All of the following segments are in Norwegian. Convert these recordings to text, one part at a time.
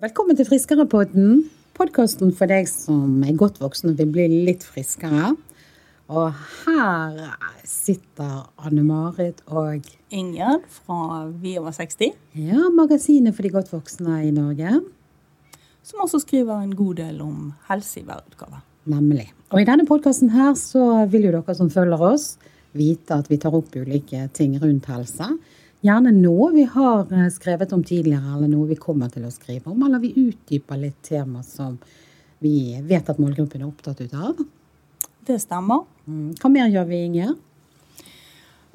Velkommen til Friskerepodden, podkasten for deg som er godt voksen og vil bli litt friskere. Og her sitter Anne-Marit og Ingjerd fra Vi over 60, ja, magasinet for de godt voksne i Norge. som også skriver en god del om helse i hver utgave. Nemlig. Og i denne podkasten her så vil jo dere som følger oss, vite at vi tar opp ulike ting rundt helse. Gjerne noe vi har eh, skrevet om tidligere, eller noe vi kommer til å skrive om. Eller vi utdyper litt tema som vi vet at målgruppen er opptatt ut av. Det stemmer. Mm. Hva mer gjør vi, Inger?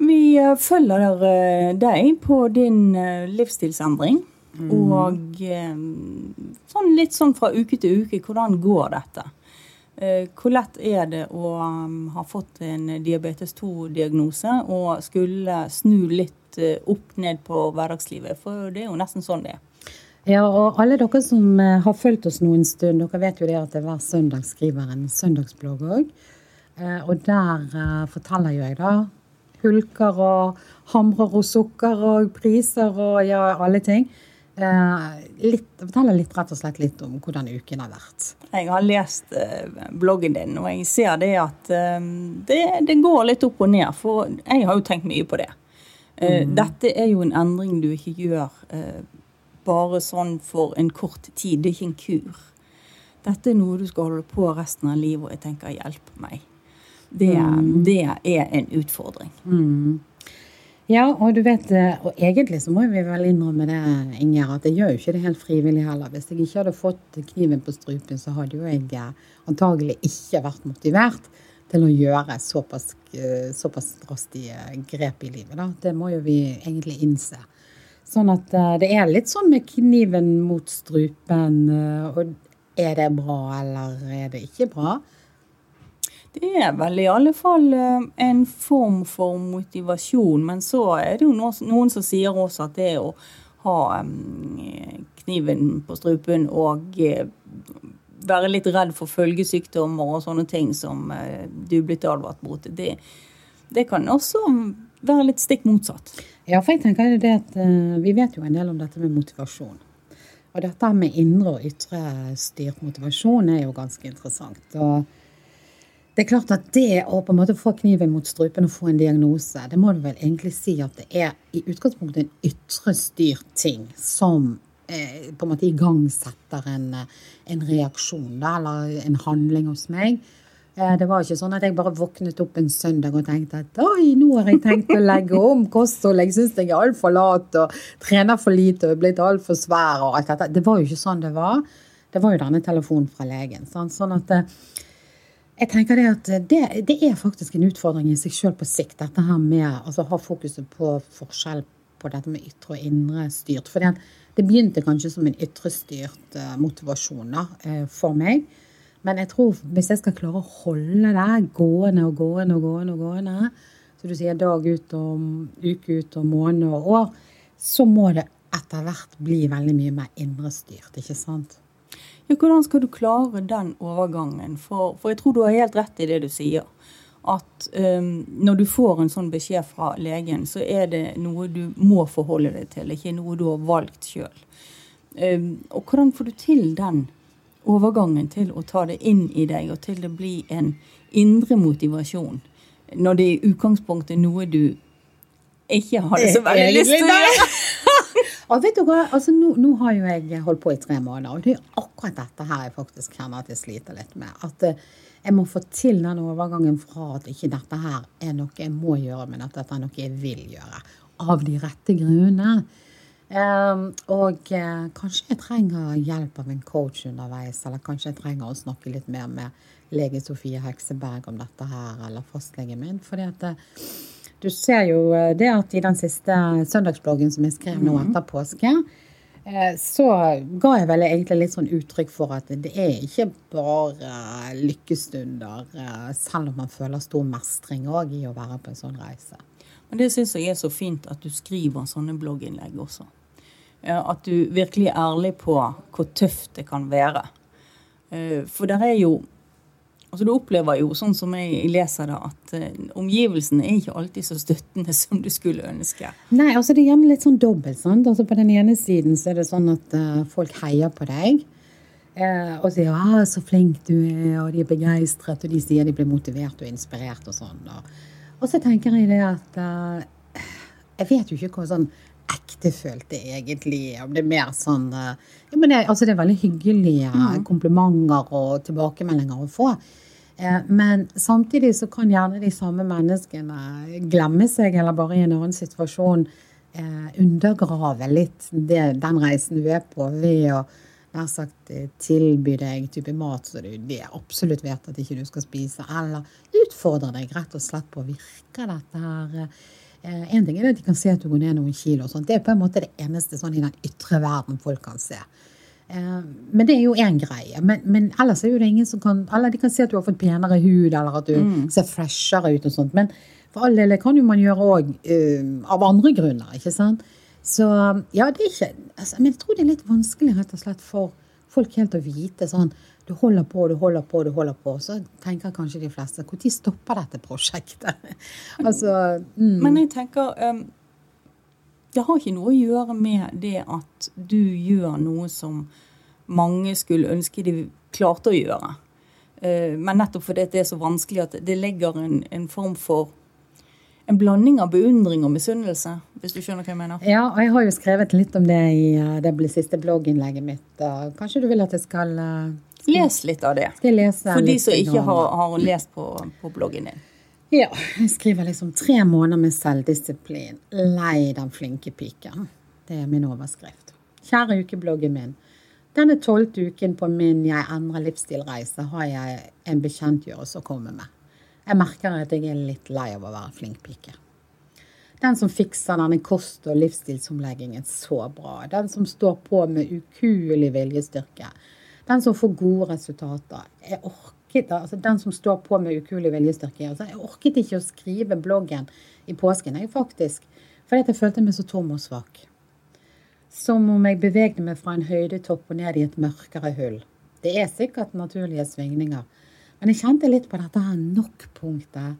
Vi eh, følger eh, deg på din livsstilsendring. Mm. Og sånn litt sånn fra uke til uke, hvordan går dette? Hvor lett er det å ha fått en diabetes 2-diagnose og skulle snu litt eh, opp ned på hverdagslivet? For det er jo nesten sånn det er. Ja, og alle dere som eh, har fulgt oss nå en stund, dere vet jo det at jeg hver søndag skriver en søndagsblogg òg. Og der eh, forteller jo jeg da hulker og hamrer og sukker og priser og ja, alle ting. Eh, litt, forteller litt rett og slett litt om hvordan uken har vært. Jeg har lest eh, bloggen din, og jeg ser det at eh, det, det går litt opp og ned. For jeg har jo tenkt mye på det. Eh, Dette er jo en endring du ikke gjør eh, bare sånn for en kort tid. Det er ikke en kur. Dette er noe du skal holde på resten av livet, og jeg tenker hjelp meg. Det, det er en utfordring. Ja, og du vet, eh, og egentlig så må vi vel innrømme det, Inger, at jeg gjør jo ikke det helt frivillig heller. Hvis jeg ikke hadde fått kniven på strupen, så hadde jo jeg antagelig ikke vært motivert til å gjøre såpass, eh, såpass drastige grep i livet. Da. Det må jo vi egentlig innse. Sånn at eh, det er litt sånn med kniven mot strupen. eh, Og er det bra, eller er det ikke bra? Det er vel i alle fall en form for motivasjon, men så er det jo noen, som sier også at det å ha eh, kniven på strupen og være litt redd for følgesykdommer og sånne ting som eh, du er blitt advart mot, det, det kan også være litt stikk motsatt. Ja, for jeg tenker det at eh, Vi vet jo en del om dette med motivasjon. Og dette med indre og ytre styrt motivasjon er jo ganske interessant. Og det er klart at det å på en måte få kniven mot strupen og få en diagnose, det må du vel egentlig si at det er i utgangspunktet en ytre styrt ting som eh, på en måte igangsetter en, eh, en reaksjon, da, eller en handling hos meg. Eh, Det var ikke sånn at jeg bare våknet opp en søndag og tenkte at oi, nå har jeg tenkt å legge om kosthold, jeg syns jeg er altfor lat og trener for lite og er blitt altfor svær og alt dette. Det var jo ikke sånn det var. Det var jo denne telefonen fra legen. sant? Sånn at jeg tenker det at det, det er faktisk en utfordring i seg sjøl på sikt, dette her med altså ha fokuset på forskjell på dette med ytre og indre styrt. For det begynte kanskje som en ytrestyrt uh, motivasjon da, eh, for meg. Men jeg tror hvis jeg skal klare å holde det gående og gående og gående, og gående, så du sier dag ut og uke ut og måned og år, så må det etter hvert bli veldig mye mer indrestyrt, ikke sant? Ja, hvordan skal du klare den overgangen? For, for jeg tror du har helt rett i det du sier. At um, når du får en sånn beskjed fra legen, så er det noe du må forholde deg til, ikke noe du har valgt sjøl. Um, og hvordan får du til den overgangen til å ta det inn i deg, og til det blir en indre motivasjon? Når det i utgangspunktet er noe du ikke har det så veldig lyst til å gjøre. Og vet du hva, altså nå, nå har jo jeg holdt på i tre måneder, og det er akkurat dette her jeg faktisk kjenner at jeg sliter litt med. At uh, jeg må få til den overgangen fra at ikke dette her er noe jeg må gjøre, men at dette er noe jeg vil gjøre. Av de rette grunnene. Um, og uh, kanskje jeg trenger hjelp av en coach underveis, eller kanskje jeg trenger å snakke litt mer med lege Sofie Hekseberg om dette her, eller fastlegen min. fordi at eh, du ser jo eh, det at i den siste søndagsbloggen som jeg skrev nå etter påske, eh, så ga jeg vel egentlig litt sånn uttrykk for at det er ikke bare lykkestunder, eh, selv om man føler stor mestring òg i å være på en sånn reise. Men det syns jeg er så fint at du skriver sånne blogginnlegg også. At du virkelig er ærlig på hvor tøft det kan være. For det er jo Altså Du opplever jo, sånn som jeg leser det, at uh, omgivelsene er ikke alltid så støttende som du skulle ønske. Nei, altså det er gjerne litt sånn dobbelt. sant? Altså På den ene siden så er det sånn at uh, folk heier på deg. Uh, og sier 'ja, 'så flink du er', og de er begeistret, og de sier de blir motivert og inspirert og sånn. Og, og så tenker jeg det at Jeg vet jo ikke hva sånn ektefølt det egentlig Om det er mer sånn ja, men det, altså det er veldig hyggelige mm. komplimenter og tilbakemeldinger å få. Eh, men samtidig så kan gjerne de samme menneskene glemme seg, eller bare i en annen situasjon eh, undergrave litt det, den reisen du er på, ved å nær sagt eh, tilby deg type mat som du absolutt vet at ikke du skal spise, eller utfordre deg rett og slett på virker dette her en ting er at de kan se at du går ned noen kilo. og sånt. Det er på en måte det eneste sånn i den ytre verden folk kan se. Eh, men det er jo én greie. Men, men, ellers er jo det ingen som kan Eller de kan si at du har fått penere hud, eller at du mm. ser freshere ut og sånt. Men for all del kan jo man gjøre òg uh, eh, av andre grunner, ikke sant. Så ja, det er ikke altså, Men jeg tror det er litt vanskelig rett og slett for folk helt å vite sånn Du holder på, du holder på, du holder på. Så tenker kanskje de fleste Når stopper dette prosjektet? altså mm. Men jeg tenker um det har ikke noe å gjøre med det at du gjør noe som mange skulle ønske de klarte å gjøre. Eh, men nettopp fordi det er så vanskelig at det legger en, en form for en blanding av beundring og misunnelse, hvis du skjønner hva jeg mener? Ja, og jeg har jo skrevet litt om det i eh, det siste blogginnlegget mitt. Kanskje du vil at jeg skal skal Les litt av det. For de som ikke har, har lest på, på bloggen din. Ja, jeg skriver liksom tre måneder med selvdisiplin. Lei den flinke piken. Det er min overskrift. Kjære ukebloggen min. Denne tolvte uken på min Jeg endrer livsstilreise har jeg en bekjentgjørelse å komme med. Jeg merker at jeg er litt lei av å være flink pike. Den som fikser denne kost- og livsstilsomleggingen så bra. Den som står på med ukuelig viljestyrke. Den som får gode resultater. Jeg orker orket, altså Den som står på med ukuelig viljestyrke. Altså, jeg orket ikke å skrive bloggen i påsken, jeg faktisk. Fordi jeg følte meg så tom og svak. Som om jeg bevegde meg fra en høydetopp og ned i et mørkere hull. Det er sikkert naturlige svingninger. Men jeg kjente litt på dette her nok-punktet.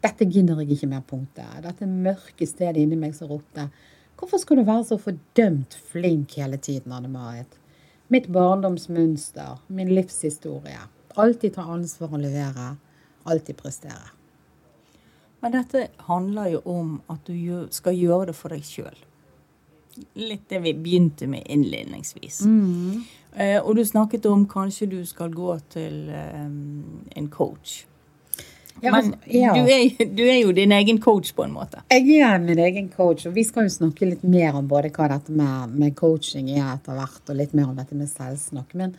Dette gidder jeg ikke mer-punktet. Dette mørke stedet inni meg som ropte. Hvorfor skal du være så fordømt flink hele tiden, Anne Marit? Mitt barndomsmønster, min livshistorie. Alltid ta ansvar og levere. Alltid prestere. Men dette handler jo om at du skal gjøre det for deg sjøl. Litt det vi begynte med innledningsvis. Mm. Eh, og du snakket om kanskje du skal gå til um, en coach. Ja, Men altså, ja. du, er, du, er, jo din egen coach, på en måte. Jeg er min egen coach, og vi skal jo snakke litt mer om både hva dette med, med coaching er etter hvert, og litt mer om dette med selvsnakk. Men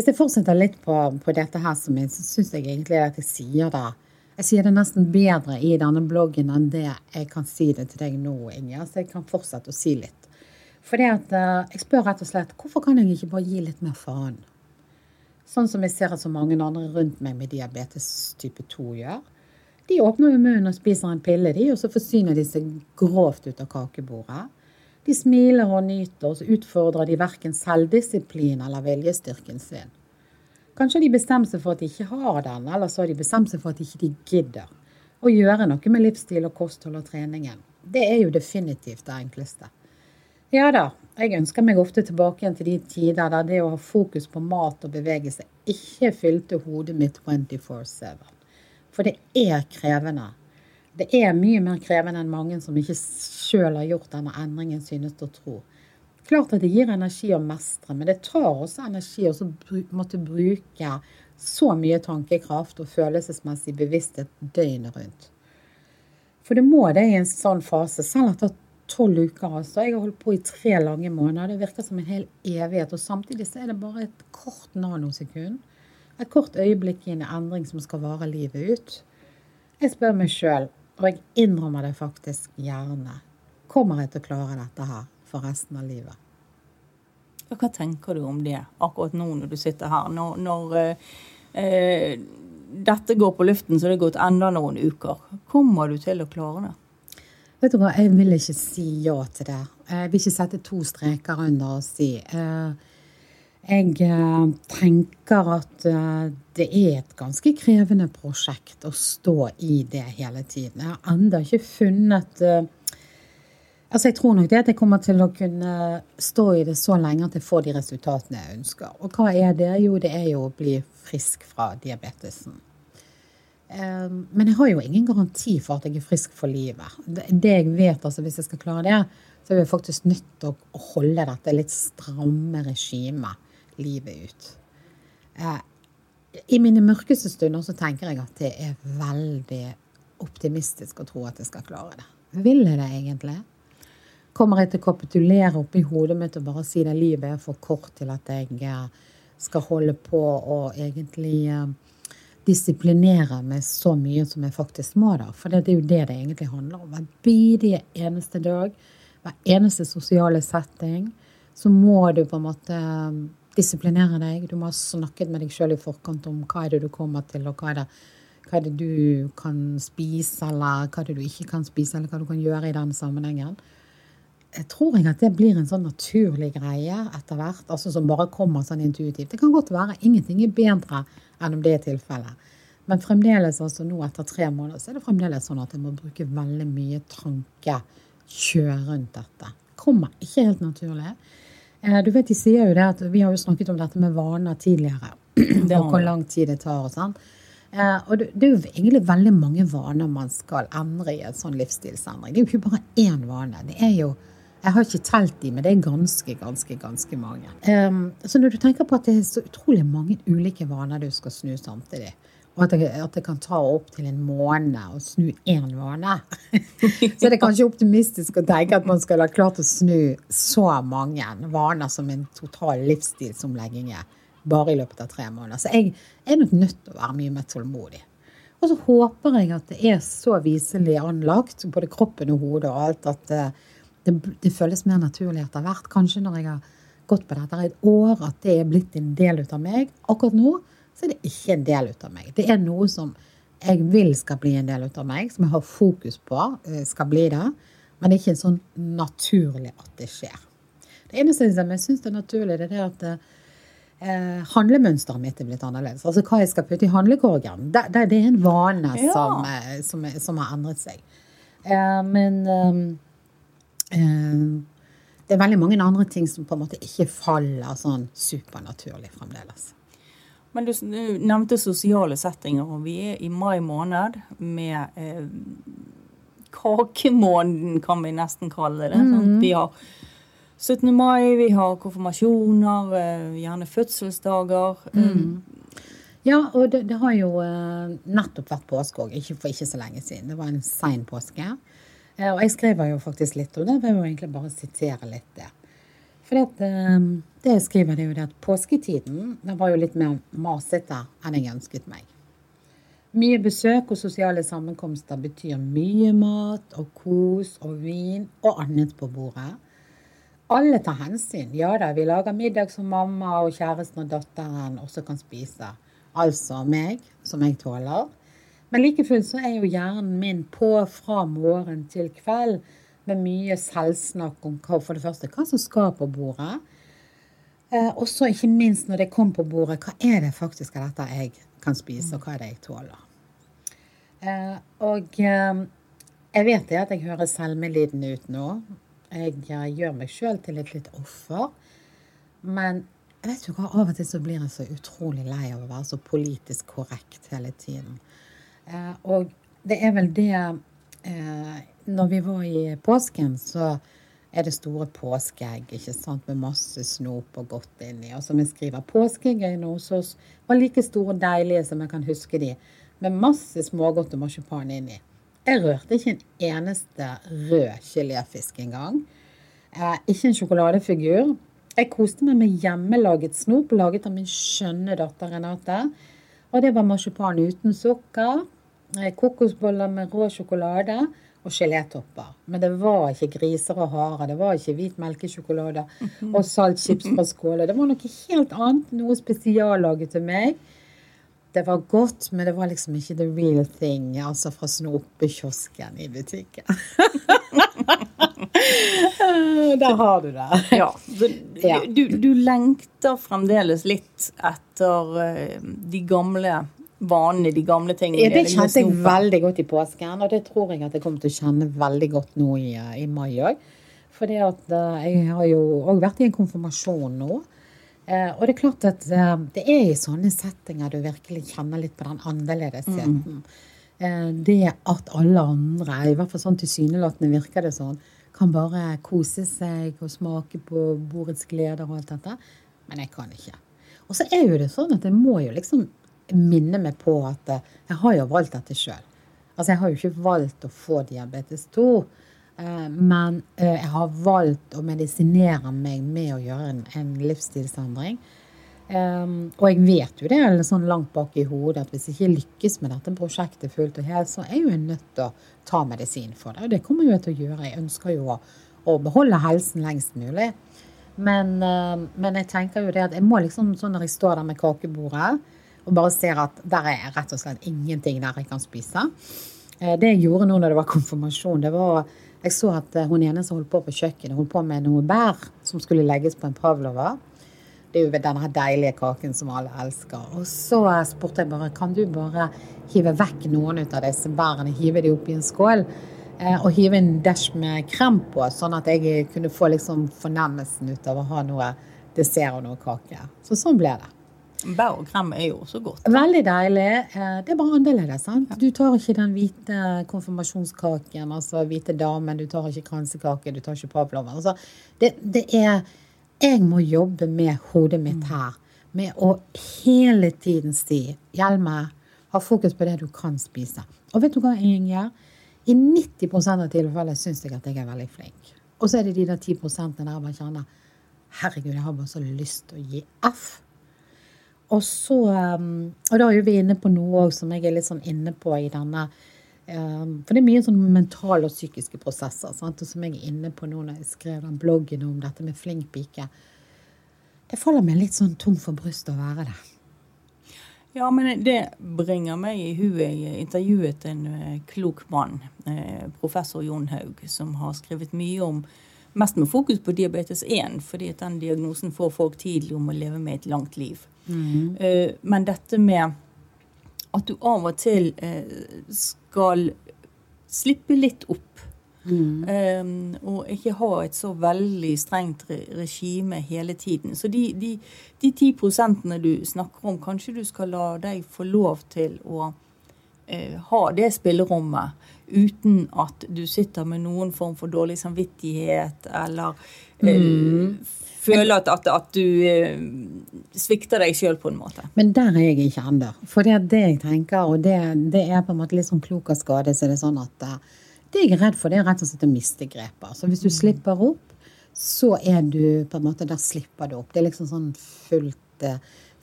hvis jeg fortsetter litt på, på dette her, så syns jeg egentlig at jeg sier det. Jeg sier det nesten bedre i denne bloggen enn det jeg kan si det til deg nå, Inge. Så jeg kan fortsette å si litt. Fordi at uh, jeg spør rett og slett hvorfor kan jeg ikke bare gi litt mer faen? Sånn som jeg ser at så mange andre rundt meg med diabetes type 2 gjør. De åpner jo munnen og spiser en pille, de, og så forsyner de seg grovt ut av kakebordet. De smiler og nyter, og så utfordrer de verken selvdisiplin eller viljestyrken sin. Kanskje de bestemmer seg for at de ikke har den, eller så har de bestemt seg for at de ikke gidder å gjøre noe med livsstil og kosthold og treningen. Det er jo definitivt det enkleste. Ja da, jeg ønsker meg ofte tilbake igjen til de tider der det å ha fokus på mat og bevegelse ikke fylte hodet mitt 24-7. For det er krevende. Det er mye mer krevende enn mange som ikke sjøl har gjort denne endringen, synes å tro. Klart at det gir energi å mestre, men det tar også energi å måtte bruke så mye tankekraft og følelsesmessig bevissthet døgnet rundt. For det må det i en sånn fase, selv etter tolv uker. altså. Jeg har holdt på i tre lange måneder. Det virker som en hel evighet. Og samtidig så er det bare et kort nanosekund. Et kort øyeblikk i en endring som skal vare livet ut. Jeg spør meg sjøl og jeg innrømmer det faktisk gjerne. Kommer jeg til å klare dette her for resten av livet? Hva tenker du om det akkurat nå når du sitter her? Når, når eh, dette går på luften, så det har gått enda noen uker. Kommer du til å klare det? Vet du hva, Jeg vil ikke si ja til det. Jeg vil ikke sette to streker under og si. Eh, Jeg eh, tenker at eh, det er et ganske krevende prosjekt å stå i det hele tiden. Jeg har ennå ikke funnet eh, Altså, Jeg tror nok det at jeg kommer til å kunne stå i det så lenge at jeg får de resultatene jeg ønsker. Og hva er det? Jo, det er jo å bli frisk fra diabetesen. Men jeg har jo ingen garanti for at jeg er frisk for livet. Det jeg vet, altså hvis jeg skal klare det, så er jeg faktisk nødt til å holde dette litt stramme regimet livet ut. Eh, I mine mørkeste stunder så tenker jeg at det er veldig optimistisk å tro at jeg skal klare det. Vil jeg det egentlig? Kommer jeg til å kapitulere oppi hodet mitt og bare si at livet er for kort til at jeg eh, skal holde på og egentlig eh, disiplinere meg så mye som jeg faktisk må, da. For det er jo det det egentlig handler om. Hver bidige eneste dag, hver eneste sosiale setting, så må du på en måte disiplinere deg. Du må ha snakket med deg sjøl i forkant om hva er det du kommer til, og hva er, det, hva er det du kan spise, eller hva er det du ikke kan spise, eller hva du kan gjøre i den sammenhengen. Jeg tror jeg at det blir en sånn naturlig greie etter hvert, altså som bare kommer sånn intuitivt. Det kan godt være ingenting er bedre enn om det er tilfellet. Men fremdeles, altså nå etter tre måneder, så er det fremdeles sånn at jeg må bruke veldig mye tanke, kjøre rundt dette. Kommer ikke helt naturlig. Eh, du vet, de sier jo det at Vi har jo snakket om dette med vaner tidligere. og hvor lang tid det tar. og sånn. Og det, det, er jo egentlig veldig mange vaner man skal endre i en sånn livsstilsendring. Det er jo ikke bare én vane. Det er jo Jeg har ikke telt de, men det er ganske, ganske, ganske mange. Um, så når du tenker på at det er så utrolig mange ulike vaner du skal snu samtidig, og at det, at det, kan ta opptil en måned å snu én vane. så det er kanskje optimistisk å tenke at man skal ha klart å snu så mange vaner som en total livsstilsomlegging er, bare i løpet av tre måneder. Så jeg er nok nødt til å være mye mer tålmodig. Og så håper jeg at det er så viselig anlagt, både kroppen og hodet og alt, at det, det, det føles mer naturlig etter hvert. Kanskje når jeg har gått på dette et år, at det er blitt en del av meg. Akkurat nå så er det ikke en del av meg. Det er noe som jeg vil skal bli en del av meg, som jeg har fokus på eh, skal bli det. Men det er ikke sånn naturlig at det skjer. Det eneste som jeg syns er naturlig, det er at eh, handlemønsteret mitt er blitt annerledes. Altså hva jeg skal putte i handlekorgen. Det, det, det er en vane ja. som, eh, som, som, har endret seg. Eh, men eh, eh, det er veldig mange andre ting som på en måte ikke faller sånn supernaturlig fremdeles. Men du nevnte sosiale settinger, og vi er i mai måned med eh, kakemåneden, kan vi nesten kalle det. Mm. Vi har 17. mai, vi har konfirmasjoner, eh, gjerne fødselsdager. Mm. Ja, og det, det, har jo eh, nettopp vært påske òg, for ikke så lenge siden. Det var en sein påske. Eh, og jeg skriver jo faktisk litt om det, jeg må egentlig bare sitere litt det. For det, ehm, det skriver, er jo det at påsketiden den var jo litt mer masete enn jeg ønsket meg. Mye besøk og sosiale sammenkomster betyr mye mat og kos og vin og annet på bordet. Alle tar hensyn. Ja da, vi lager middag som mamma og kjæresten og datteren også kan spise. Altså meg, som jeg tåler. Men like fullt så er jo hjernen min på fra morgen til kveld med mye selvsnakk om hva, for det første, hva som skal på bordet. Eh, og så ikke minst når det kom på bordet, hva er det faktisk av dette jeg kan spise, og hva er det jeg tåler. Eh, og eh, jeg vet det at jeg høres selvmedlidende ut nå. Jeg, jeg gjør meg sjøl til et litt offer. Men jeg vet jo hva, av og til så blir jeg så utrolig lei av å være så politisk korrekt hele tiden. Eh, og det er vel det eh, når vi var i påsken, så er det store påskeegg ikke sant, med masse snop og godt inni. Og som jeg skriver, påskeeggene hos oss var like store og deilige som jeg kan huske de, med masse smågodt og marsipan inni. Jeg rørte ikke en eneste rød geléfisk engang. Eh, ikke en sjokoladefigur. Jeg koste meg med hjemmelaget snop laget av min skjønne datter Renate. Og det var marsipan uten sukker, kokosboller med rå sjokolade og gelétopper. Men det var ikke griser og harer. Det var ikke hvit melkesjokolade og saltchips fra skåla. Det var noe helt annet. Noe spesiallaget til meg. Det var godt, men det var liksom ikke the real thing. Altså fra snopekiosken i butikken. Der har du det. Ja, Du, Du, du, lengter fremdeles litt etter uh, de gamle vanene, de gamle tingene. Ja, det kjente jeg veldig godt i påsken, og det tror jeg at jeg kommer til å kjenne veldig godt nå i, eh, i mai òg. For uh, jeg har jo òg vært i en konfirmasjon nå. Uh, og det er klart at uh, det er i sånne settinger du virkelig kjenner litt på den annerledesheten. Mm. det at alle andre, i hvert fall sånn tilsynelatende virker det sånn, kan bare kose seg og smake på bordets gleder og alt dette. Men jeg kan ikke. Og så er jo det sånn at jeg må jo liksom minne meg på at eh, jeg har jo valgt dette sjøl. Altså, jeg har jo ikke valgt å få diabetes 2. Eh, men eh, jeg har valgt å medisinere meg med å gjøre en, en livsstilsendring. Um, og jeg vet jo det eller sånn langt bak i hodet at hvis jeg ikke lykkes med dette prosjektet fullt og helt, så er jeg jo nødt til å ta medisin for det. Og det kommer jeg til å gjøre. Jeg ønsker jo å, å beholde helsen lengst mulig. Men, uh, men, jeg tenker jo det at jeg må liksom sånn når jeg står der med kakebordet og bare ser at der er rett og slett ingenting der jeg kan spise. Uh, det jeg gjorde nå når det var konfirmasjon, det var jeg så at uh, hun ene som holdt på på kjøkkenet, holdt på med noe bær som skulle legges på en pavlova. Det er jo denne deilige kaken som alle elsker. Og så spurte jeg bare kan du bare hive vekk noen ut av disse bærene, hive de oppi en skål. Eh, og hive en dash med krem på, sånn at jeg kunne få liksom fornemmelsen ut av å ha noe dessert og noe kake. Så sånn ble det. Bær og krem er jo også godt. Veldig deilig. Eh, det er bare annerledes. sant? Du tar ikke den hvite konfirmasjonskaken, altså hvite damen, du tar ikke kransekake, du tar ikke pavlova. Altså, det, det er jeg må jobbe med hodet mitt her. Med å hele tiden si Hjelme, ha fokus på det du kan spise. Og vet du hva gjør? I 90% av tilfellene syns jeg at jeg er veldig flink. Og så er det de der 10 der jeg bare kjenner Herregud, jeg har bare så lyst til å gi F. Og så um, Og da er vi inne på noe som jeg er litt sånn inne på i denne Ehm, for det er mye sånn mentale og psykiske prosesser. Sant? Og som jeg er inne på nå når jeg skrev den bloggen om dette med flink pike. Det faller meg litt sånn tung for brystet å være det. Ja, men det bringer meg i huet. Jeg intervjuet en eh, klok mann, eh, professor Jon Haug, som har skrevet mye om Mest med fokus på diabetes 1, fordi at den diagnosen får folk tidlig om å leve med et langt liv. Mm. Men dette med at du av og til skal slippe litt opp. Mm. Um, og ikke ha et så veldig strengt regime hele tiden. Så de, de, de 10 prosentene du snakker om, kanskje du skal la deg få lov til å ha det spillerommet uten at du sitter med noen form for dårlig samvittighet eller uh, mm føler at, at, at du eh, svikter deg sjøl på en måte. Men der er jeg ikke ennå. For det er det jeg tenker, og det, det, er på en måte litt sånn klok av skade, så er det sånn at uh, det jeg er redd for, det er rett og slett å miste grepet. Så hvis du mm. slipper opp, så er du på en måte Der slipper du opp. Det er liksom sånn fullt,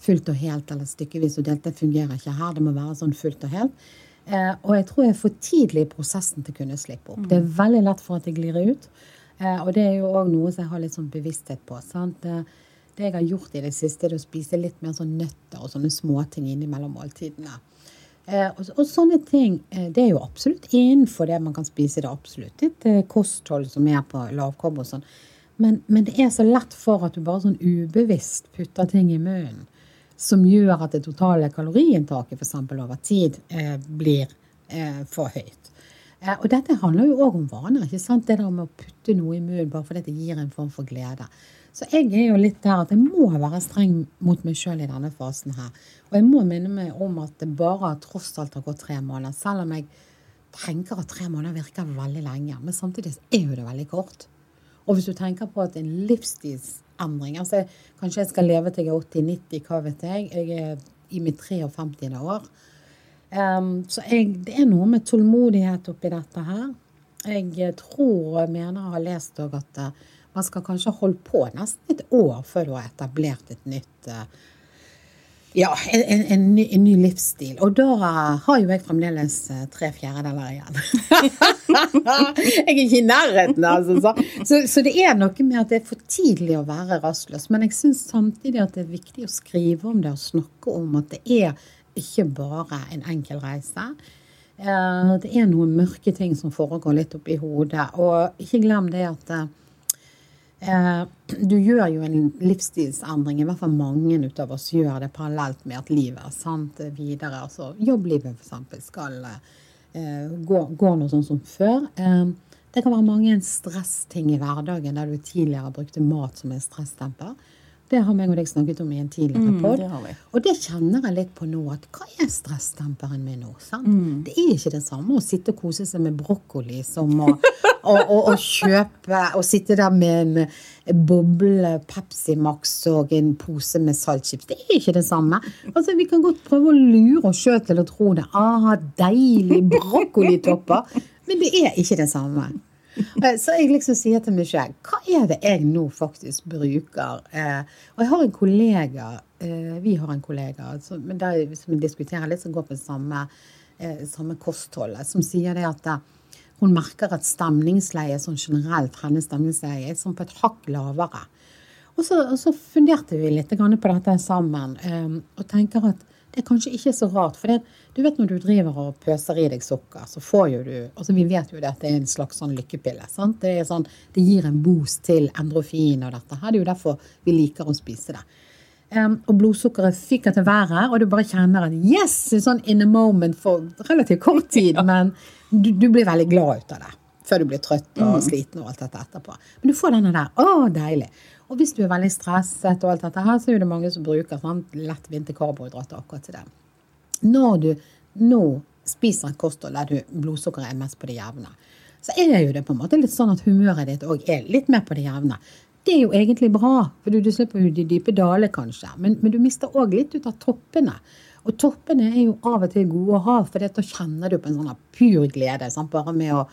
fullt og helt eller stykkevis og delt. Det fungerer ikke her. Det må være sånn fullt og helt. Uh, og jeg tror jeg er for tidlig i prosessen til å kunne slippe opp. Det er mm. veldig lett for at jeg glir ut. Eh, og det er jo òg noe som jeg har litt sånn bevissthet på. sant? Det, det jeg har gjort i det siste, er å spise litt mer sånn nøtter og sånne småting innimellom måltidene. Eh, og, og, sånne ting eh, det er jo absolutt innenfor det man kan spise. Det er absolutt et eh, kosthold som er på lavkarbo og sånn. Men, men, det er så lett for at du bare sånn ubevisst putter ting i munnen som gjør at det totale kaloriinntaket f.eks. over tid eh, blir eh, for høyt. Eh, og dette handler jo òg om vaner. ikke sant? Det der med å putte noe i munnen bare fordi det gir en form for glede. Så jeg er jo litt der at jeg må være streng mot meg sjøl i denne fasen her. Og jeg må minne meg om at det bare tross alt har gått tre måneder. Selv om jeg tenker at tre måneder virker veldig lenge. Men samtidig er jo det veldig kort. Og hvis du tenker på at en livsstilsendring altså Kanskje jeg skal leve til jeg er 80-90, hva vet jeg. Jeg er i mitt 53. år. Um, så jeg, det er noe med tålmodighet oppi dette her. Jeg tror og mener jeg har lest òg at uh, man skal kanskje holde på nesten et år før du har etablert et nytt uh, ja, en, en, ny, en, ny, livsstil. Og da har jo jeg fremdeles uh, tre fjerdedeler igjen. jeg er ikke i nærheten, altså. Så, så, så, det er noe med at det er for tidlig å være rastløs. Men jeg syns samtidig at det er viktig å skrive om det og snakke om at det er ikke bare en enkel reise. Eh, det er noen mørke ting som foregår litt oppi hodet. Og ikke glem det at eh, du gjør jo en livsstilsendring, i hvert fall mange av oss gjør det parallelt med at livet er sant videre. Altså jobblivet f.eks. skal eh, gå, gå noe sånn som før. Eh, det kan være mange stressting i hverdagen der du tidligere brukte mat som en stressdemper. Det har meg og deg snakket om i en tidligere mm, pod. Og det kjenner jeg litt på nå. at Hva er stresstemperen min nå? Mm. Det er ikke det samme å sitte og kose seg med brokkoli som å, å, å, å kjøpe og sitte der med en boble Pepsi Max og en pose med saltchips. Det er ikke det samme. Altså, Vi kan godt prøve å lure oss sjøl til å tro det. Ah, deilig brokkolitopper. Men det er ikke det samme. Eh, så jeg liksom sier til meg selv, hva er det jeg nå faktisk bruker? Eh, og jeg har en kollega, eh, vi har en kollega som, der, som diskuterer litt, som går på samme, samme kostholdet, som sier det at hun merker at stemningsleiet sånn generelt, hennes stemningsleie, er sånn på et hakk lavere. Og så, og så funderte vi litt på dette sammen, og tenker at det er kanskje ikke så rart. For det, du vet når du driver og pøser i deg sukker, så får jo du altså Vi vet jo det at det er en slags sånn lykkepille. sant? Det, sånn, det gir en boost til endrofin og dette. her. Det er jo derfor vi liker å spise det. Um, og blodsukkeret fyker til været, og du bare kjenner at yes! Sånn in a moment for relativt kort tid, ja. men du, du, blir veldig glad ut av det. Før du blir trøtt og mm. sliten og alt dette etterpå. Men du får denne der. Å, deilig. Og hvis du er veldig stresset, og alt dette her, så er det mange som bruker sånn lettvinte karbohydrater akkurat til det. Når du nå spiser et kosthold der du blodsukkeret er mest på det jevne, så er jo det på en måte litt sånn at humøret ditt òg er litt mer på det jevne. Det er jo egentlig bra, for du, du slipper jo de dype daler, kanskje. Men, men du mister òg litt ut av toppene. Og toppene er jo av og til gode å ha, for da kjenner du på en sånn pur glede. Sant? Bare med å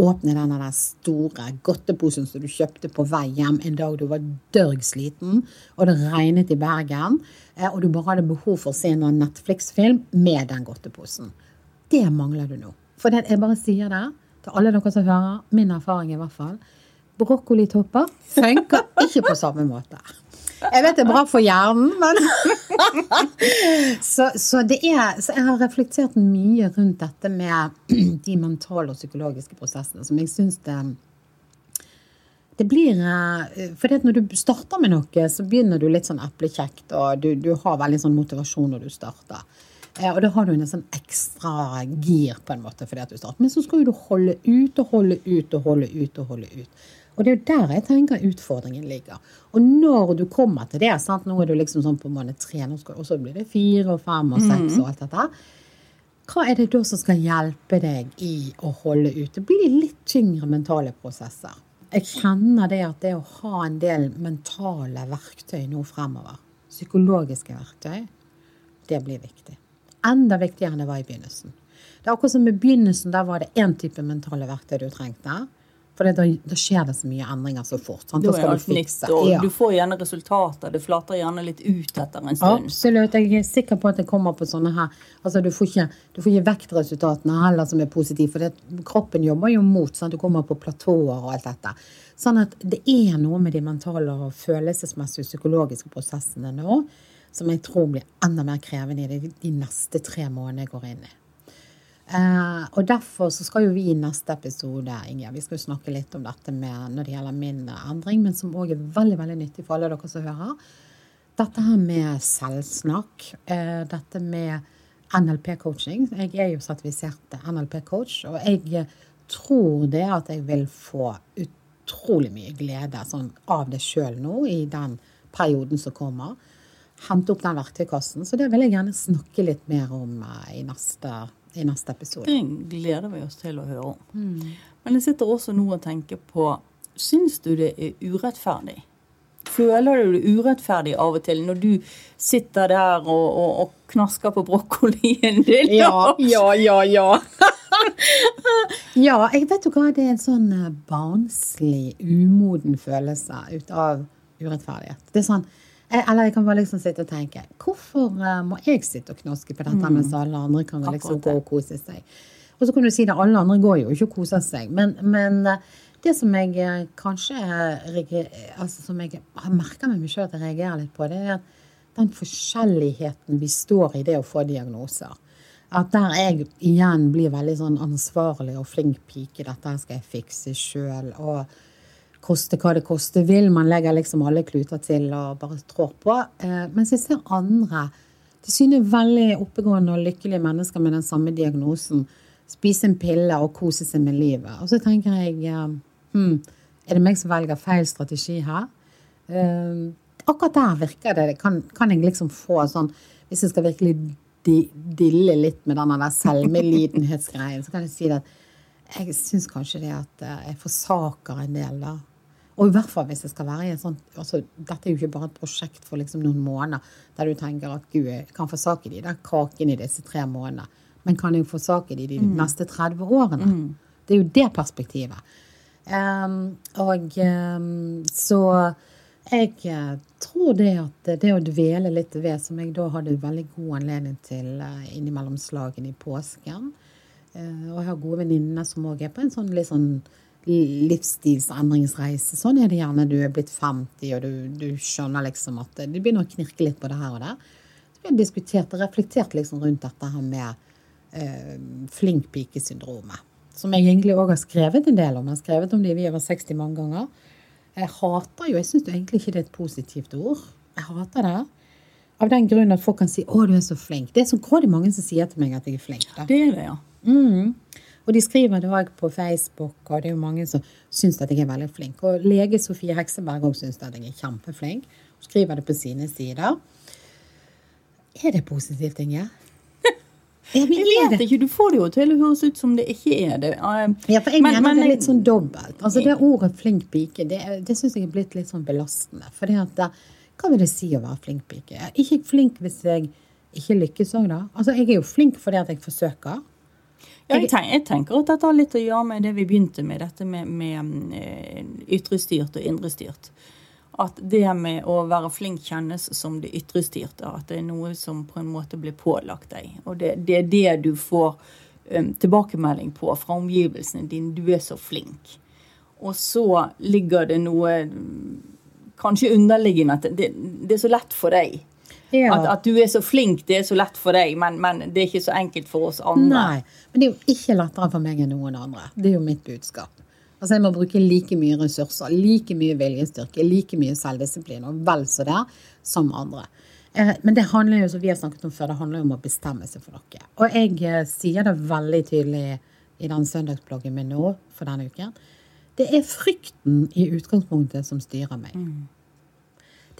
åpne der store godteposen som du kjøpte på vei hjem en dag du var dørgsliten, og det regnet i Bergen, eh, og du bare hadde behov for å se en Netflix-film med den godteposen. Det mangler du nå. For det, jeg bare sier det til alle dere som hører, min erfaring i hvert fall. Brokkolitopper funker ikke på samme måte. Jeg vet det er bra for hjernen, men så, så, er, så, jeg har reflektert mye rundt dette med de mentale og psykologiske prosessene som jeg syns det det blir eh, For når du starter med noe, så begynner du litt sånn eplekjekt, og du, du har veldig sånn motivasjon når du starter. Eh, og da har du en sånn ekstra gir på en måte fordi at du starter. Men så skal du holde ut og holde ut og holde ut og holde ut. Og det er jo der jeg tenker utfordringen ligger. Og når du kommer til det, sant? nå er du liksom sånn på måned tre, og så blir det fire og fem og seks og alt dette. Hva er det da som skal hjelpe deg i å holde ut? Det blir litt tyngre mentale prosesser. Jeg kjenner det at det å ha en del mentale verktøy nå fremover, psykologiske verktøy, det blir viktig. Enda viktigere enn det var i begynnelsen. Det er akkurat som i begynnelsen, der var det én type mentale verktøy du trengte. For da, da, skjer det så mye endringer så fort. Sant? Da skal du fikse. Nytt, og ja. Du får gjerne resultater. Det flater gjerne litt ut etter en stund. Absolutt. Jeg er sikker på at det kommer på sånne her Altså, du får ikke, du får ikke vektresultatene heller som er positive, for det, kroppen jobber jo mot. Sant? Du kommer på platåer og alt dette. Sånn at det er noe med de mentale og følelsesmessige psykologiske prosessene nå som jeg tror blir enda mer krevende i de, de neste tre månedene jeg går inn i. Uh, og derfor så skal jo vi i neste episode Inge, vi skal jo snakke litt om dette med når det gjelder min endring, men som òg er veldig veldig nyttig for alle dere som hører. Dette her med selvsnakk, eh, dette med NLP-coaching. Jeg er jo sertifisert NLP-coach, og jeg tror det at jeg vil få utrolig mye glede sånn, av det sjøl nå i den perioden som kommer. Hente opp den verktøykassen. Så det vil jeg gjerne snakke litt mer om eh, i neste episode i neste episode. Det gleder vi oss til å høre om. Mm. Men jeg sitter også nå og tenker på Syns du det er urettferdig? Føler du det urettferdig av og til når du sitter der og, og, og knasker på brokkolien din? Ja, ja, ja, ja. ja, jeg vet jo hva. Det er en sånn eh, barnslig, umoden følelse ut av urettferdighet. Det er sånn eller jeg kan bare liksom sitte og tenke Hvorfor uh, må jeg sitte og knaske på dette mm. mens alle andre kan liksom gå og kose seg? Og så kan du si det, alle andre går jo ikke og koser seg. Men, men uh, det som jeg kanskje altså som jeg har merka med meg sjøl at jeg reagerer litt på, det er den forskjelligheten vi står i det å få diagnoser. At der jeg igjen blir veldig sånn ansvarlig og flink pike. Dette skal jeg fikse sjøl. Og koste hva det koste vil. Man legger liksom alle kluter til og bare trår på. Eh, mens jeg ser andre til syne veldig oppegående og lykkelige mennesker med den samme diagnosen spise en pille og kose seg med livet. Og så tenker jeg hmm, Er det meg som velger feil strategi her? Uh, akkurat der virker det. Kan, kan jeg liksom få sånn Hvis jeg skal virkelig dille litt med denne der selvmedlidenhetsgreien, så kan jeg si at jeg syns kanskje det at eh, jeg forsaker en del, da. Og i hvert fall hvis jeg skal være i en sånn altså, Dette er jo ikke bare et prosjekt for liksom noen måneder der du tenker at gud, jeg kan forsake de der kakene i disse tre månedene. Men kan jeg forsake de de mm. neste 30 årene? Mm. Det er jo det perspektivet. Um, og um, så jeg eh, tror det at det å dvele litt ved, som jeg da hadde veldig god anledning til uh, innimellom slagene i påsken uh, Og jeg har gode venninner som òg er på en sånn litt sånn livsstilsendringsreise. Sånn er det gjerne du er blitt 50, og du, du skjønner liksom at du begynner å knirke litt på det her og der. Så vi har diskutert og reflektert liksom rundt dette her med eh, flink pike-syndromet. Som jeg egentlig òg har skrevet en del om. Jeg har skrevet om det i Vi over 60 mange ganger. Jeg hater jo, jeg syns egentlig ikke det er et positivt ord. Jeg hater det. Av den grunn at folk kan si 'Å, du er så flink'. Det er så grådig mange som sier til meg at jeg er flink. Da. Det er det, ja. Mm. Og de skriver det òg på Facebook, og det er jo mange som syns at jeg er veldig flink. Og lege Sofie Hekseberg òg syns at jeg er kjempeflink. Hun skriver det på sine sider. Er det positivt, Inge? Jeg, vet ikke, Du får det jo til å høres ut som det ikke er det. Ja, for jeg men, mener men, det er litt sånn dobbelt. Altså Det ordet flink pike det, det syns jeg er blitt litt sånn belastende. For at, hva vil det si å være flink pike? Ikke flink hvis jeg ikke lykkes òg, da. Altså Jeg er jo flink fordi at jeg forsøker. Jeg, tenker, jeg, tenker at dette har litt å gjøre med det vi begynte med, dette med, med eh, ytrestyrt og indrestyrt at det med å være flink kjennes som det ytrestyrte. At det er noe som på en måte blir pålagt deg. Og det, det er det du får um, tilbakemelding på fra omgivelsene dine. Du er så flink. Og så ligger det noe kanskje underliggende at det, det er så lett for deg. Ja. At, at, du er så flink, det er så lett for deg, men, men, det er ikke så enkelt for oss andre. Nei, men det er jo ikke lettere for meg enn noen andre. Det er jo mitt budskap. Altså Jeg må bruke like mye ressurser, like mye viljestyrke, like mye selvdisiplin og vel så det som andre. Eh, men det handler jo, som vi har snakket om før, det handler jo om å bestemme seg for noe. Og jeg eh, sier det veldig tydelig i den søndagsbloggen min nå for denne uken. Det er frykten i utgangspunktet som styrer meg. Mm.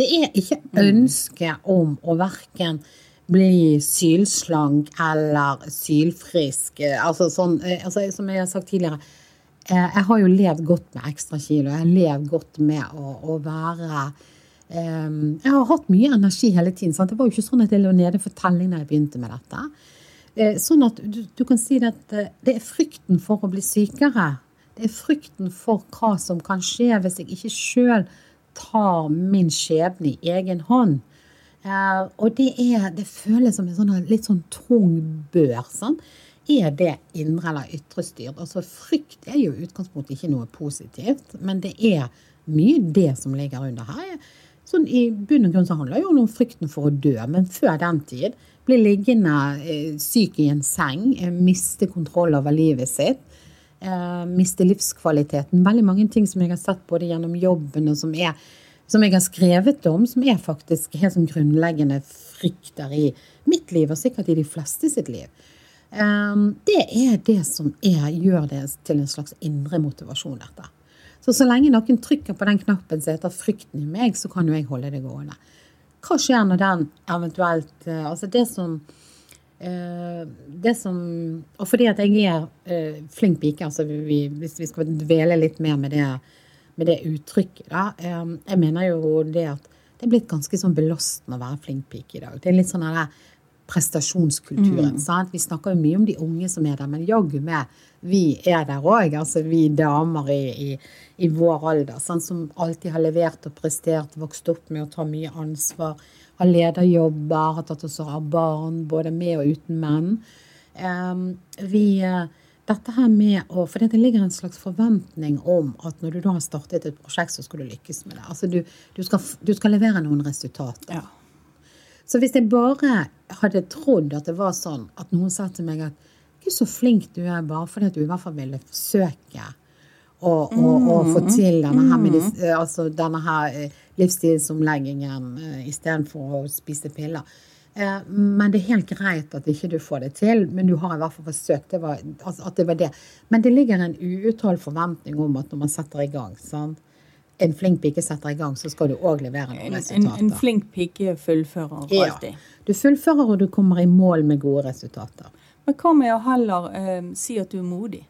Det er ikke ønske om å verken bli sylslank eller sylfrisk. Altså sånn, eh, altså, som jeg har sagt tidligere, Eh, jeg har jo levd godt med ekstra kilo. Jeg har levd godt med å, å være um, Jeg har hatt mye energi hele tiden. Sant? Det var jo ikke sånn at jeg lå nede for telling da jeg begynte med dette. Uh, sånn at du, du, kan si at det er frykten for å bli sykere. Det er frykten for hva som kan skje hvis jeg ikke sjøl tar min skjebne i egen hånd. Uh, og det, er, det føles som en sånn, litt sånn tung bør. Sånn. er det indre eller ytre styrt? Altså Frykt er jo i utgangspunktet ikke noe positivt, men det er mye det som ligger under her. Sånn, I bunn og grunn så handler det jo om frykten for å dø, men før den tid bli liggende eh, syk i en seng, eh, miste kontroll over livet sitt, eh, mister livskvaliteten. Veldig mange ting som jeg har sett både gjennom jobben og som, er, som jeg har skrevet om, som er faktisk helt sånn grunnleggende frykter i mitt liv, og sikkert i de fleste sitt liv. Ehm, det er det som er, gjør det til en slags indre motivasjon, dette. Så så lenge noen trykker på den knappen som heter 'frykten i meg', så kan jo jeg holde det gående. Hva skjer når den eventuelt eh, Altså det som eh, det som Og fordi at jeg er eh, flink pike, altså vi, hvis vi skal dvele litt mer med det, med det uttrykket, da Jeg mener jo det at det er blitt ganske sånn belastende å være flink pike i dag. Det er litt sånn der prestasjonskulturen. Mm. Vi snakker jo mye om de unge som er der, men jaggu meg, vi er der òg. Altså vi damer i, i, i vår alder sant? som alltid har levert og prestert, vokst opp med å ta mye ansvar, har lederjobber, har tatt oss av barn, både med og uten menn. Um, vi dette her med å, For det ligger en slags forventning om at når du da har startet et prosjekt, så skal du lykkes med det. Altså du, du, skal, du skal, levere noen resultater. Ja. Så hvis jeg bare hadde trodd at det var sånn at noen sa til meg at Gud, så flink du er, bare fordi at du i hvert fall ville forsøke å, å, å få til denne her, medis, eh, altså denne her eh, livsstilsomleggingen uh, istedenfor å spise piller. Eh, men det er helt greit at ikke du får det til, men du har i hvert fall forsøkt. Det var, altså, at det var det. Men det ligger en uuttalt forventning om at når man setter i gang sånn, en flink pike setter i gang, så skal du òg levere noen resultater. En, en, flink pike fullfører alltid. Ja. Du fullfører, og du kommer i mål med gode resultater. Men hva med å heller eh, si at du er modig?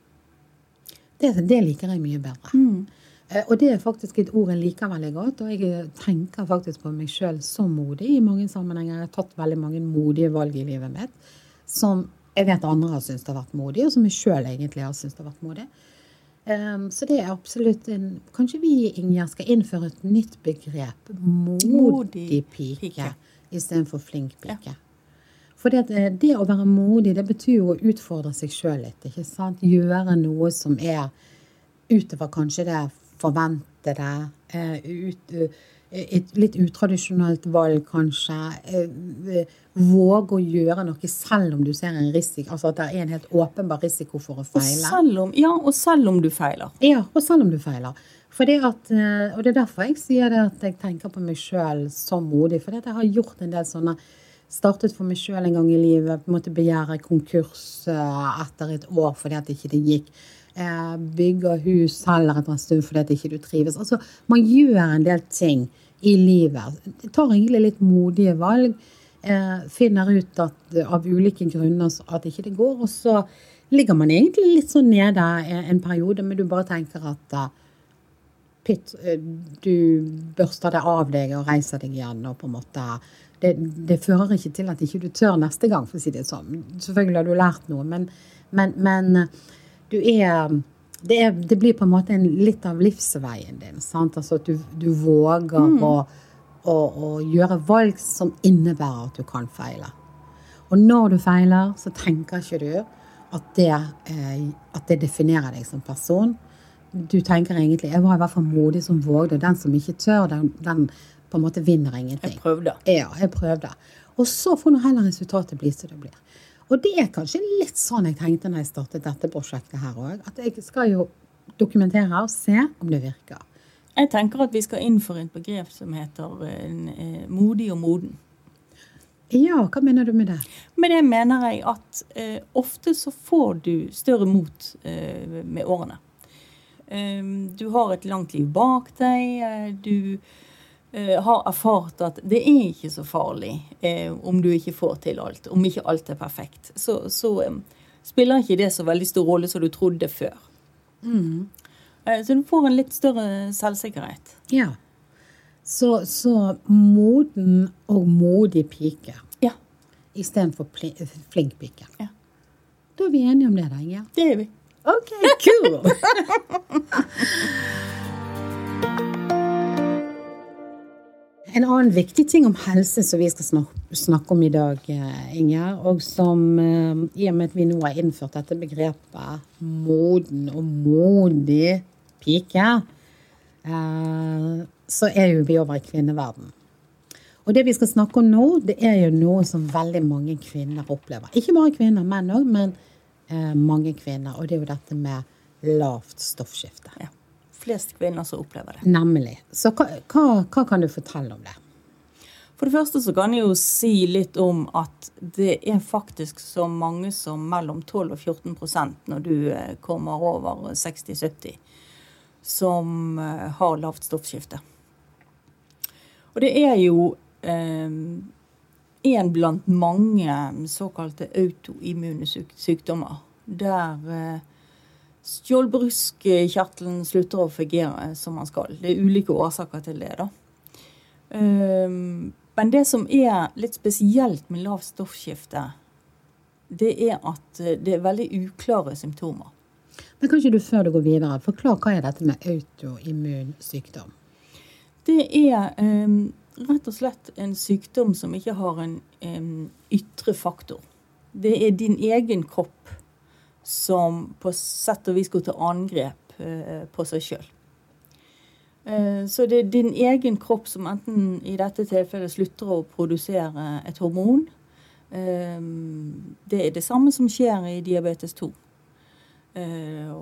Det, det liker jeg mye bedre. Mm. Eh, og det er faktisk et ord jeg liker veldig godt. Og jeg tenker faktisk på meg sjøl som modig i mange sammenhenger. Jeg har tatt veldig mange modige valg i livet mitt som jeg vet andre har syntes har vært modige, og som jeg sjøl egentlig har syntes har vært modig. Um, så det er absolutt en Kanskje vi Ingjerd, skal innføre et nytt begrep. Modig pike, pike. istedenfor flink pike. Ja. For det, eh, det, å være modig, det betyr jo å utfordre seg sjøl litt. ikke sant? Gjøre noe som er utover kanskje det forventede. Uh, ut, uh, et litt utradisjonelt valg, kanskje. Eh, våge å gjøre noe selv om du ser en risiko. Altså at det er en helt åpenbar risiko for å feile. Og selv om, ja, og selv om du feiler. Ja, og selv om du feiler. At, eh, og det er derfor jeg sier det at jeg tenker på meg sjøl som modig. For jeg har gjort en del sånne Startet for meg sjøl en gang i livet. måte Begjære konkurs eh, etter et år fordi at ikke det gikk. Bygger hus heller etter en stund fordi at ikke du trives. Altså, Man gjør en del ting i livet. Tar egentlig litt modige valg. Eh, finner ut at av ulike grunner at ikke det går. Og så ligger man egentlig litt sånn nede en periode, men du bare tenker at Pitt, eh, du børster det av deg og reiser deg igjen. og på en måte det, det, fører ikke til at ikke du tør neste gang, for å si det sånn. Selvfølgelig har du lært noe, men, men, men du er det, er, det, blir på en måte en, litt av livsveien din. Sant? Altså at du, du våger mm. å, å, å, gjøre valg som innebærer at du kan feile. Og når du feiler, så tenker ikke du at det, eh, at det definerer deg som person. Du tenker egentlig Jeg var i hvert fall modig som vågde. Den som ikke tør, den, den på en måte vinner ingenting. Jeg prøvde. Ja, jeg prøvde. Og så får nå heller resultatet bli som det blir. Og det er kanskje litt sånn jeg tenkte når jeg startet dette prosjektet her òg. At jeg skal jo dokumentere og se om det virker. Jeg tenker at vi skal innføre et begrep som heter eh, modig og moden. Ja, hva mener du med det? Med det mener jeg at eh, ofte så får du større mot eh, med årene. Eh, du har et langt liv bak deg. Eh, du Eh, har erfart at det er ikke så farlig eh, om du ikke får til alt. Om ikke alt er perfekt. Så, så um, spiller ikke det så veldig stor rolle som du trodde før. Mm. Eh, så du får en litt større selvsikkerhet. Ja. Så, så moden og modig pike ja. istedenfor flink pike. Ja. Da er vi enige om det, da, Inger? Det er vi. OK, cool! En annen viktig ting om helse som vi skal snakke om i dag, eh, Inger, og som eh, i og med at vi nå har innført dette begrepet moden og modig pike, eh, så er jo vi over i kvinneverden. Og det vi skal snakke om nå, det er jo noe som veldig mange kvinner opplever. Ikke bare kvinner, menn òg, men mange kvinner. Og det er jo dette med lavt stoffskifte. Ja flest kvinner som opplever det. Nemlig. Så hva, hva, hva, kan du fortelle om det? For det første så kan jeg jo si litt om at det er faktisk så mange som mellom 12 og 14% når du eh, kommer over 60-70, som eh, har lavt stoffskifte. Og det er jo eh, en blant mange såkalte autoimmune sykdommer der eh, skjoldbruskkjertelen slutter å fungere som man skal. Det er ulike årsaker til det. da. Um, men det som er litt spesielt med lavt stoffskifte, det er at eh, det er veldig uklare symptomer. Men kan ikke du før du går videre, forklare hva er dette med autoimmun sykdom? Det er um, rett og slett en sykdom som ikke har en um, ytre faktor. Det er din egen kropp som på sett og vis går til angrep eh, på seg sjøl. Eh, så det er din egen kropp som enten i dette tilfellet slutter å produsere et hormon, Det er det samme som skjer i diabetes 2.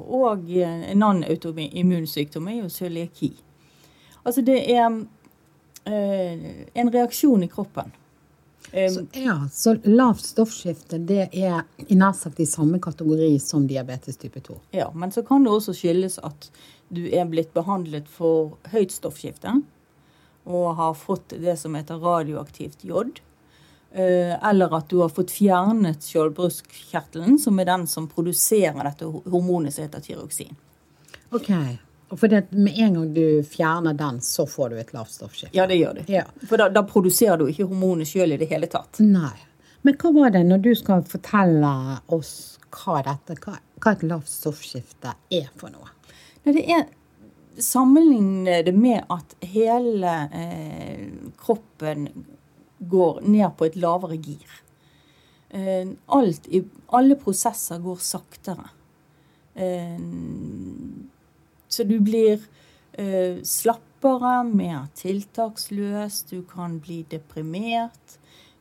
Og en annen autoimmunsykdom er jo cøliaki. Altså det er en reaksjon i kroppen. Så, ja, så lavt stoffskifte det er i nær sagt i samme kategori som diabetes type 2? Ja, men så kan det også skyldes at du er blitt behandlet for høyt stoffskifte og har fått det som heter radioaktivt jod. Eh, eller at du har fått fjernet skjoldbruskkjertelen, som er den som produserer dette hormonet som heter tyroksin. Ok, og for det, Med en gang du fjerner den, så får du et lavt stoffskifte? Ja, det gjør du. Ja. For da, da, produserer du ikke hormonet sjøl i det hele tatt. Nei. Men hva var det, når du skal fortelle oss hva, dette, hva, hva et lavt stoffskifte er for noe? Det er Sammenligne det med at hele eh, kroppen går ned på et lavere gir. Eh, alt i, alle prosesser går saktere. Eh, så du blir eh, slappere, mer tiltaksløs, du kan bli deprimert.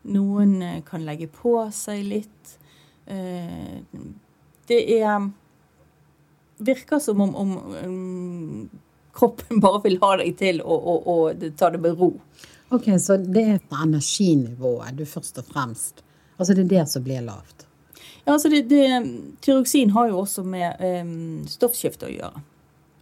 Noen eh, kan legge på seg litt. Eh, det er Virker som om, om um, kroppen bare vil ha deg til å, å, å ta det med ro. Ok, Så det er på energinivået du først og fremst Altså det er det som blir lavt? Ja, altså det, det, Tyroksin har jo også med um, stoffskifte å gjøre.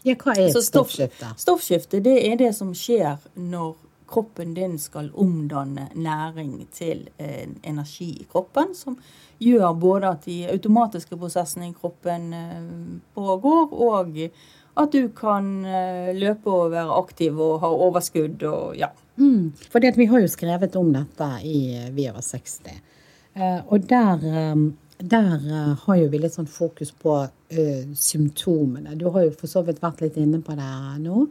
Ja, Hva er stoffskifte? Stoffskifte det er det som skjer når kroppen din skal omdanne næring til eh, energi i kroppen, som gjør både at de automatiske prosessene i kroppen eh, pågår, og at du kan eh, løpe og være aktiv og ha overskudd og ja. Mm, for vi har jo skrevet om dette i Vi over 60, eh, og der eh, der uh, har jo vi litt sånn fokus på uh, symptomene. Du har jo for så vidt vært litt inne på det nå.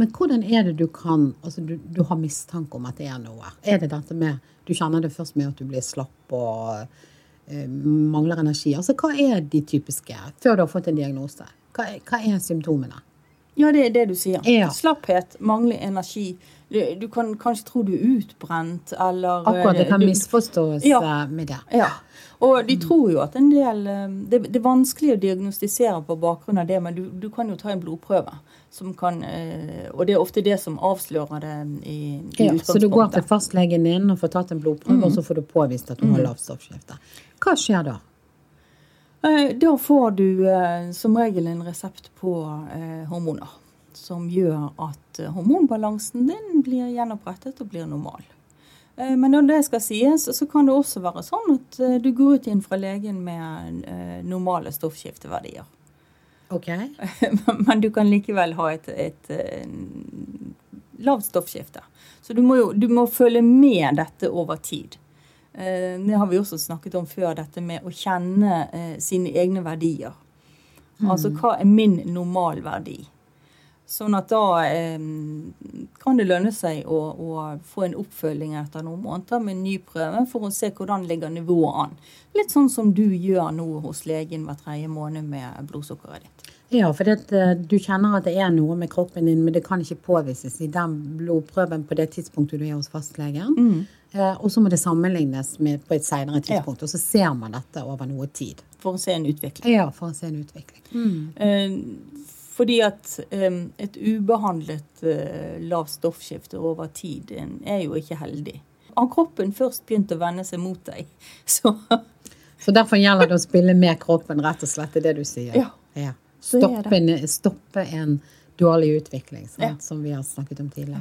Men hvordan er det du kan Altså, du, du, har mistanke om at det er noe. Er det dette med Du kjenner det først med at du blir slapp og uh, mangler energi. Altså, hva er de typiske, før du har fått en diagnose? Hva, hva er symptomene? Ja, det er det du sier. Ja. Slapphet, mangler energi. Du, du, kan kanskje tro du er utbrent, eller Akkurat, det kan misforstås ja, med det. Ja. Og de tror jo at en del eh, det, det, er vanskelig å diagnostisere på bakgrunn av det, men du, du kan jo ta en blodprøve. Som kan, eh, og det er ofte det som avslører det i, i ja, Så du går til fastlegen din og får tatt en blodprøve, mm. og så får du påvist at du mm. har lavt stoffskifte. Hva skjer da? Eh, da får du som regel en resept på hormoner. Som gjør at hormonbalansen din blir gjenopprettet og blir normal. Eh, men når det skal sies, så kan det også være sånn at eh, du går ut inn fra legen med eh, normale stoffskifteverdier. Ok. Men du kan likevel ha et, et lavt stoffskifte. Så du må jo du må følge med dette over tid. Det har vi også snakket om før, dette med å kjenne sine egne verdier. Mm. Altså hva er min normalverdi? Sånn at da eh, kan det lønne seg å, å, få en oppfølging etter noen måneder med en ny prøve for å se hvordan ligger nivået an. Litt sånn som du gjør nå hos legen hver tredje måned med blodsukkeret ditt. Ja, for det, eh, du kjenner at det er noe med kroppen din, men det kan ikke påvises i den blodprøven på det tidspunktet du er hos fastlegen. Mm. Eh, og så må det sammenlignes med på et senere tidspunkt, ja. og så ser man dette over noe tid. For å se en utvikling. Ja, for å se en utvikling. Mm. Eh, fordi at um, et ubehandlet uh, lavt stoffskifte over tid er jo ikke heldig. Har kroppen først begynt å vende seg mot deg, så Så derfor gjelder det å spille med kroppen, rett og slett, det er det du sier? Ja. ja. Stoppe, en, stoppe, en, dårlig utvikling, ja. som vi har snakket om tidligere.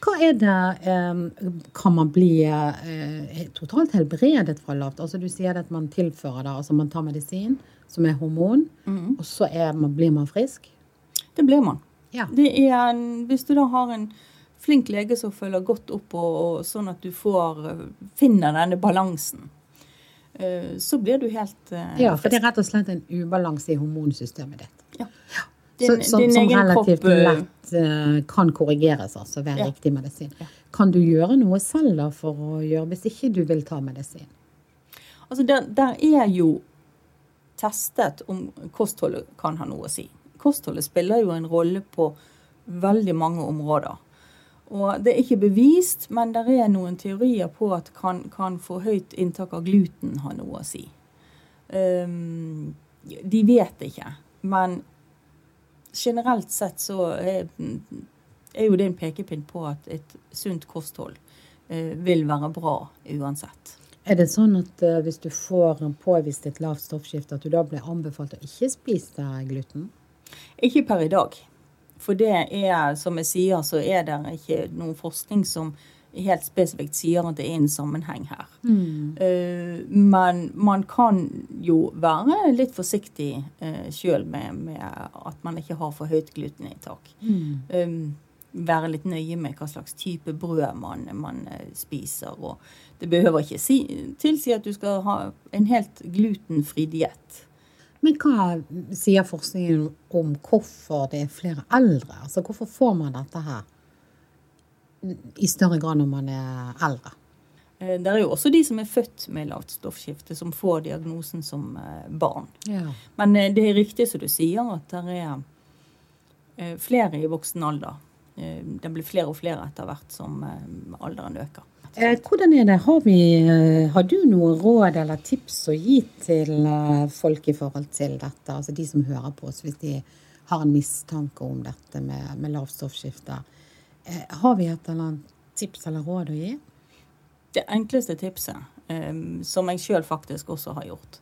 Hva er det Kan man bli uh, totalt helbredet fra lavt? Altså Du sier at man tilfører det, altså man tar medisin som er hormon, mm. og så man, blir man frisk? Det blir man. Ja. Det er en, hvis du da har en flink lege som følger godt opp, og, og sånn at du får, eh, finner denne balansen, uh, så blir du helt Ja, for det er rett og slett en ubalanse i hormonsystemet ditt. Ja. Din, så, som, som relativt kropp, lett uh, kan korrigeres altså ved ja. riktig medisin. Ja. Kan du gjøre noe selv da for å gjøre, hvis ikke du vil ta medisin? Altså, der, der er jo testet om kostholdet kan ha noe å si. Kostholdet spiller jo en rolle på veldig mange områder. Og det er ikke bevist, men det er noen teorier på at kan, kan for høyt inntak av gluten ha noe å si. Um, de vet ikke, men generelt sett så er, er, jo det en pekepinn på at et sunt kosthold eh, vil være bra uansett. Er det sånn at eh, hvis du får påvist et lavt stoffskifte, at du da blir anbefalt å ikke spise gluten? Ikke per i dag. For det er, som jeg sier, så er det ikke noen forskning som helt spesifikt sier at det er en sammenheng her. Mm. Uh, men man kan jo være litt forsiktig uh, sjøl med, med, at man ikke har for høyt gluteninntak. Mm. Um, være litt nøye med hva slags type brød man, man spiser. Og det behøver ikke si, tilsi at du skal ha en helt glutenfri diett. Men hva sier forskningen om hvorfor det er flere eldre? Altså hvorfor får man dette her i større grad når man er eldre? Eh, det er jo også de som er født med lavt stoffskifte, som får diagnosen som eh, barn. Ja. Men eh, det er riktig som du sier, at det er flere i voksen alder. Det blir flere og flere etter hvert som alderen øker. Hvordan er det? Har, vi, har, du noen råd eller tips å gi til folk i forhold til dette? Altså de som hører på oss, hvis de har en mistanke om dette med, med lavt stoffskifte. Har vi et eller annet tips eller råd å gi? Det enkleste tipset, som jeg sjøl faktisk også har gjort,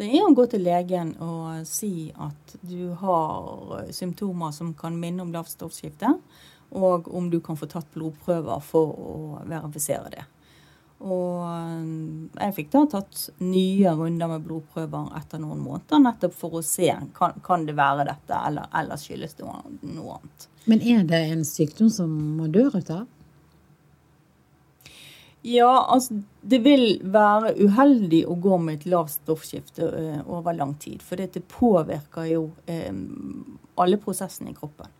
det er å gå til legen og si at du har symptomer som kan minne om lavt stoffskifte og om du kan få tatt blodprøver for å verifisere det. Og eh, jeg fikk da tatt nye runder med blodprøver etter noen måneder, nettopp for å se kan, kan det være dette, eller, eller skyldes det noe, annet. Men er det en sykdom som man dør ut av? Ja, altså det vil være uheldig å gå med et lavt stoffskifte uh, over lang tid. For dette påvirker jo um, alle prosessene i kroppen.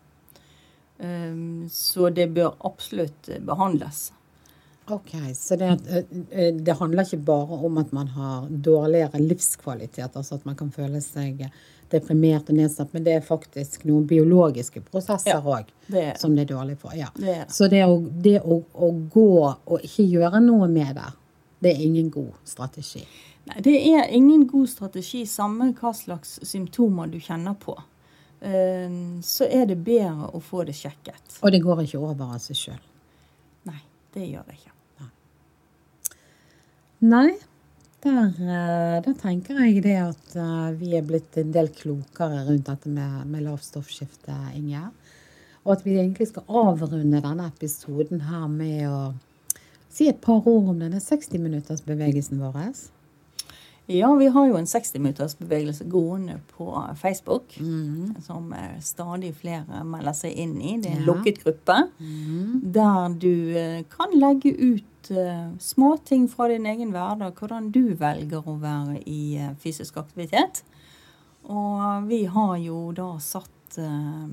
Um, så det bør absolutt eh, behandles. Ok, Så det, eh, eh, det, handler ikke bare om at man har dårligere livskvalitet, altså at man kan føle seg deprimert og nedsatt, men det er faktisk noen biologiske prosesser òg ja, som det er dårlig for. Ja. Det er. Så det, å, det å, å, gå og ikke gjøre noe med det, det er ingen god strategi. Nei, det er ingen god strategi, samme hva slags symptomer du kjenner på. Så er det bedre å få det sjekket. Og det går ikke over av seg sjøl? Nei, det gjør det ikke. Nei, der, eh, der, tenker jeg det at eh, vi er blitt en del klokere rundt dette med, med lavt stoffskifte, Inge. Og at vi egentlig skal avrunde denne episoden her med å si et par ord om denne 60-minuttersbevegelsen vår. Ja, vi har jo en 60-minuttersbevegelse gående på Facebook, mm. som stadig flere melder seg inn i. Det er en ja. lukket gruppe mm. der du eh, kan legge ut uh, småting fra din egen hverdag, hvordan du velger å være i uh, fysisk aktivitet. Og vi har jo da satt uh,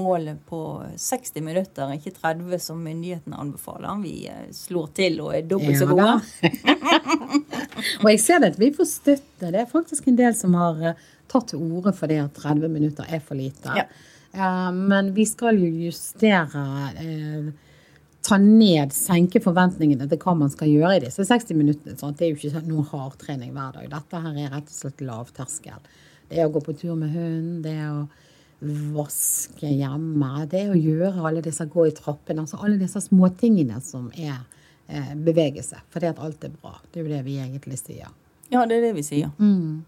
målet på 60 minutter, ikke 30 som myndighetene anbefaler. Vi slår til og er dobbelt så gode. og jeg ser det at vi får støtte. Det er faktisk en del som har tatt til orde for det at 30 minutter er for lite. Ja. men vi skal jo justere ta ned, senke forventningene til hva man skal gjøre i disse 60 minuttene. at Det er jo ikke noe hardtrening hver dag. Dette her er rett og slett lavterskel. Det er å gå på tur med hunden, det er å vaske hjemme, det er å gjøre alle disse gå i trappene. Altså alle disse småtingene som er eh, bevegelse. Fordi at alt er bra. Det er jo det vi egentlig sier. Ja, det er det vi sier. Mm.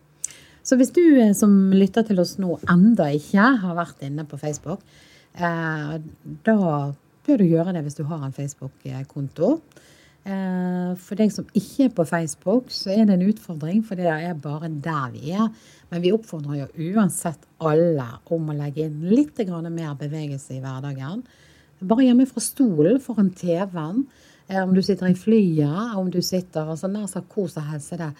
Så hvis du eh, som lytter til oss nå enda ikke har vært inne på Facebook, eh, da bør du gjøre det hvis du har en Facebook-konto. Eh, for deg som ikke er på Facebook, så er det en utfordring, for det er bare der vi er. Men vi oppfordrer jo uansett alle om å legge inn litt mer bevegelse i hverdagen. Bare hjemme fra stolen foran TV-en. Eh, om du sitter i flyet, om du sitter altså nær sagt hvor som helst, er det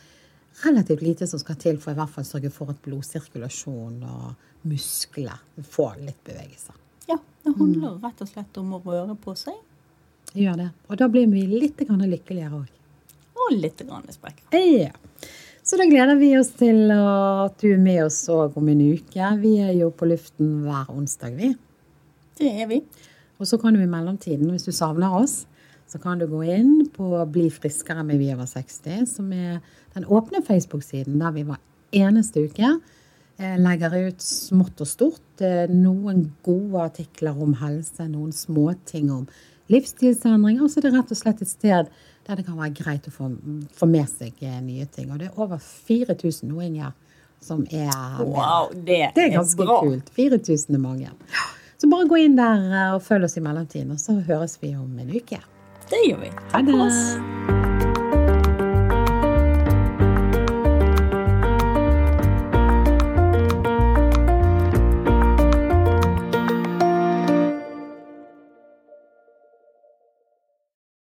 relativt lite som skal til for i hvert fall sørge for at blodsirkulasjon og muskler får litt bevegelse. Ja, det handler mm. rett og slett om å røre på seg. Gjør det. Og da blir vi litt lykkeligere òg. Og litt sprekkere. Ja. Så da gleder vi oss til at du er med oss òg om en uke. Vi er jo på luften hver onsdag, vi. Det er vi. Og så kan du i mellomtiden, hvis du savner oss, så kan du gå inn på Bli friskere med Vi over 60, som er den åpne Facebook-siden der vi var eneste uke legger ut smått og stort eh, noen gode artikler om helse, noen småting om livsstilsendringer. Så er det rett og slett et sted der det kan være greit å få, få med seg eh, nye ting. Og det er over 4000 nå, Ingjerd, som er med. Wow, det, Det er ganske bra. kult. 4000 er mange. Så bare gå inn der eh, og følg oss i mellomtiden, og så høres vi om en uke. Det gjør vi. Takk for oss.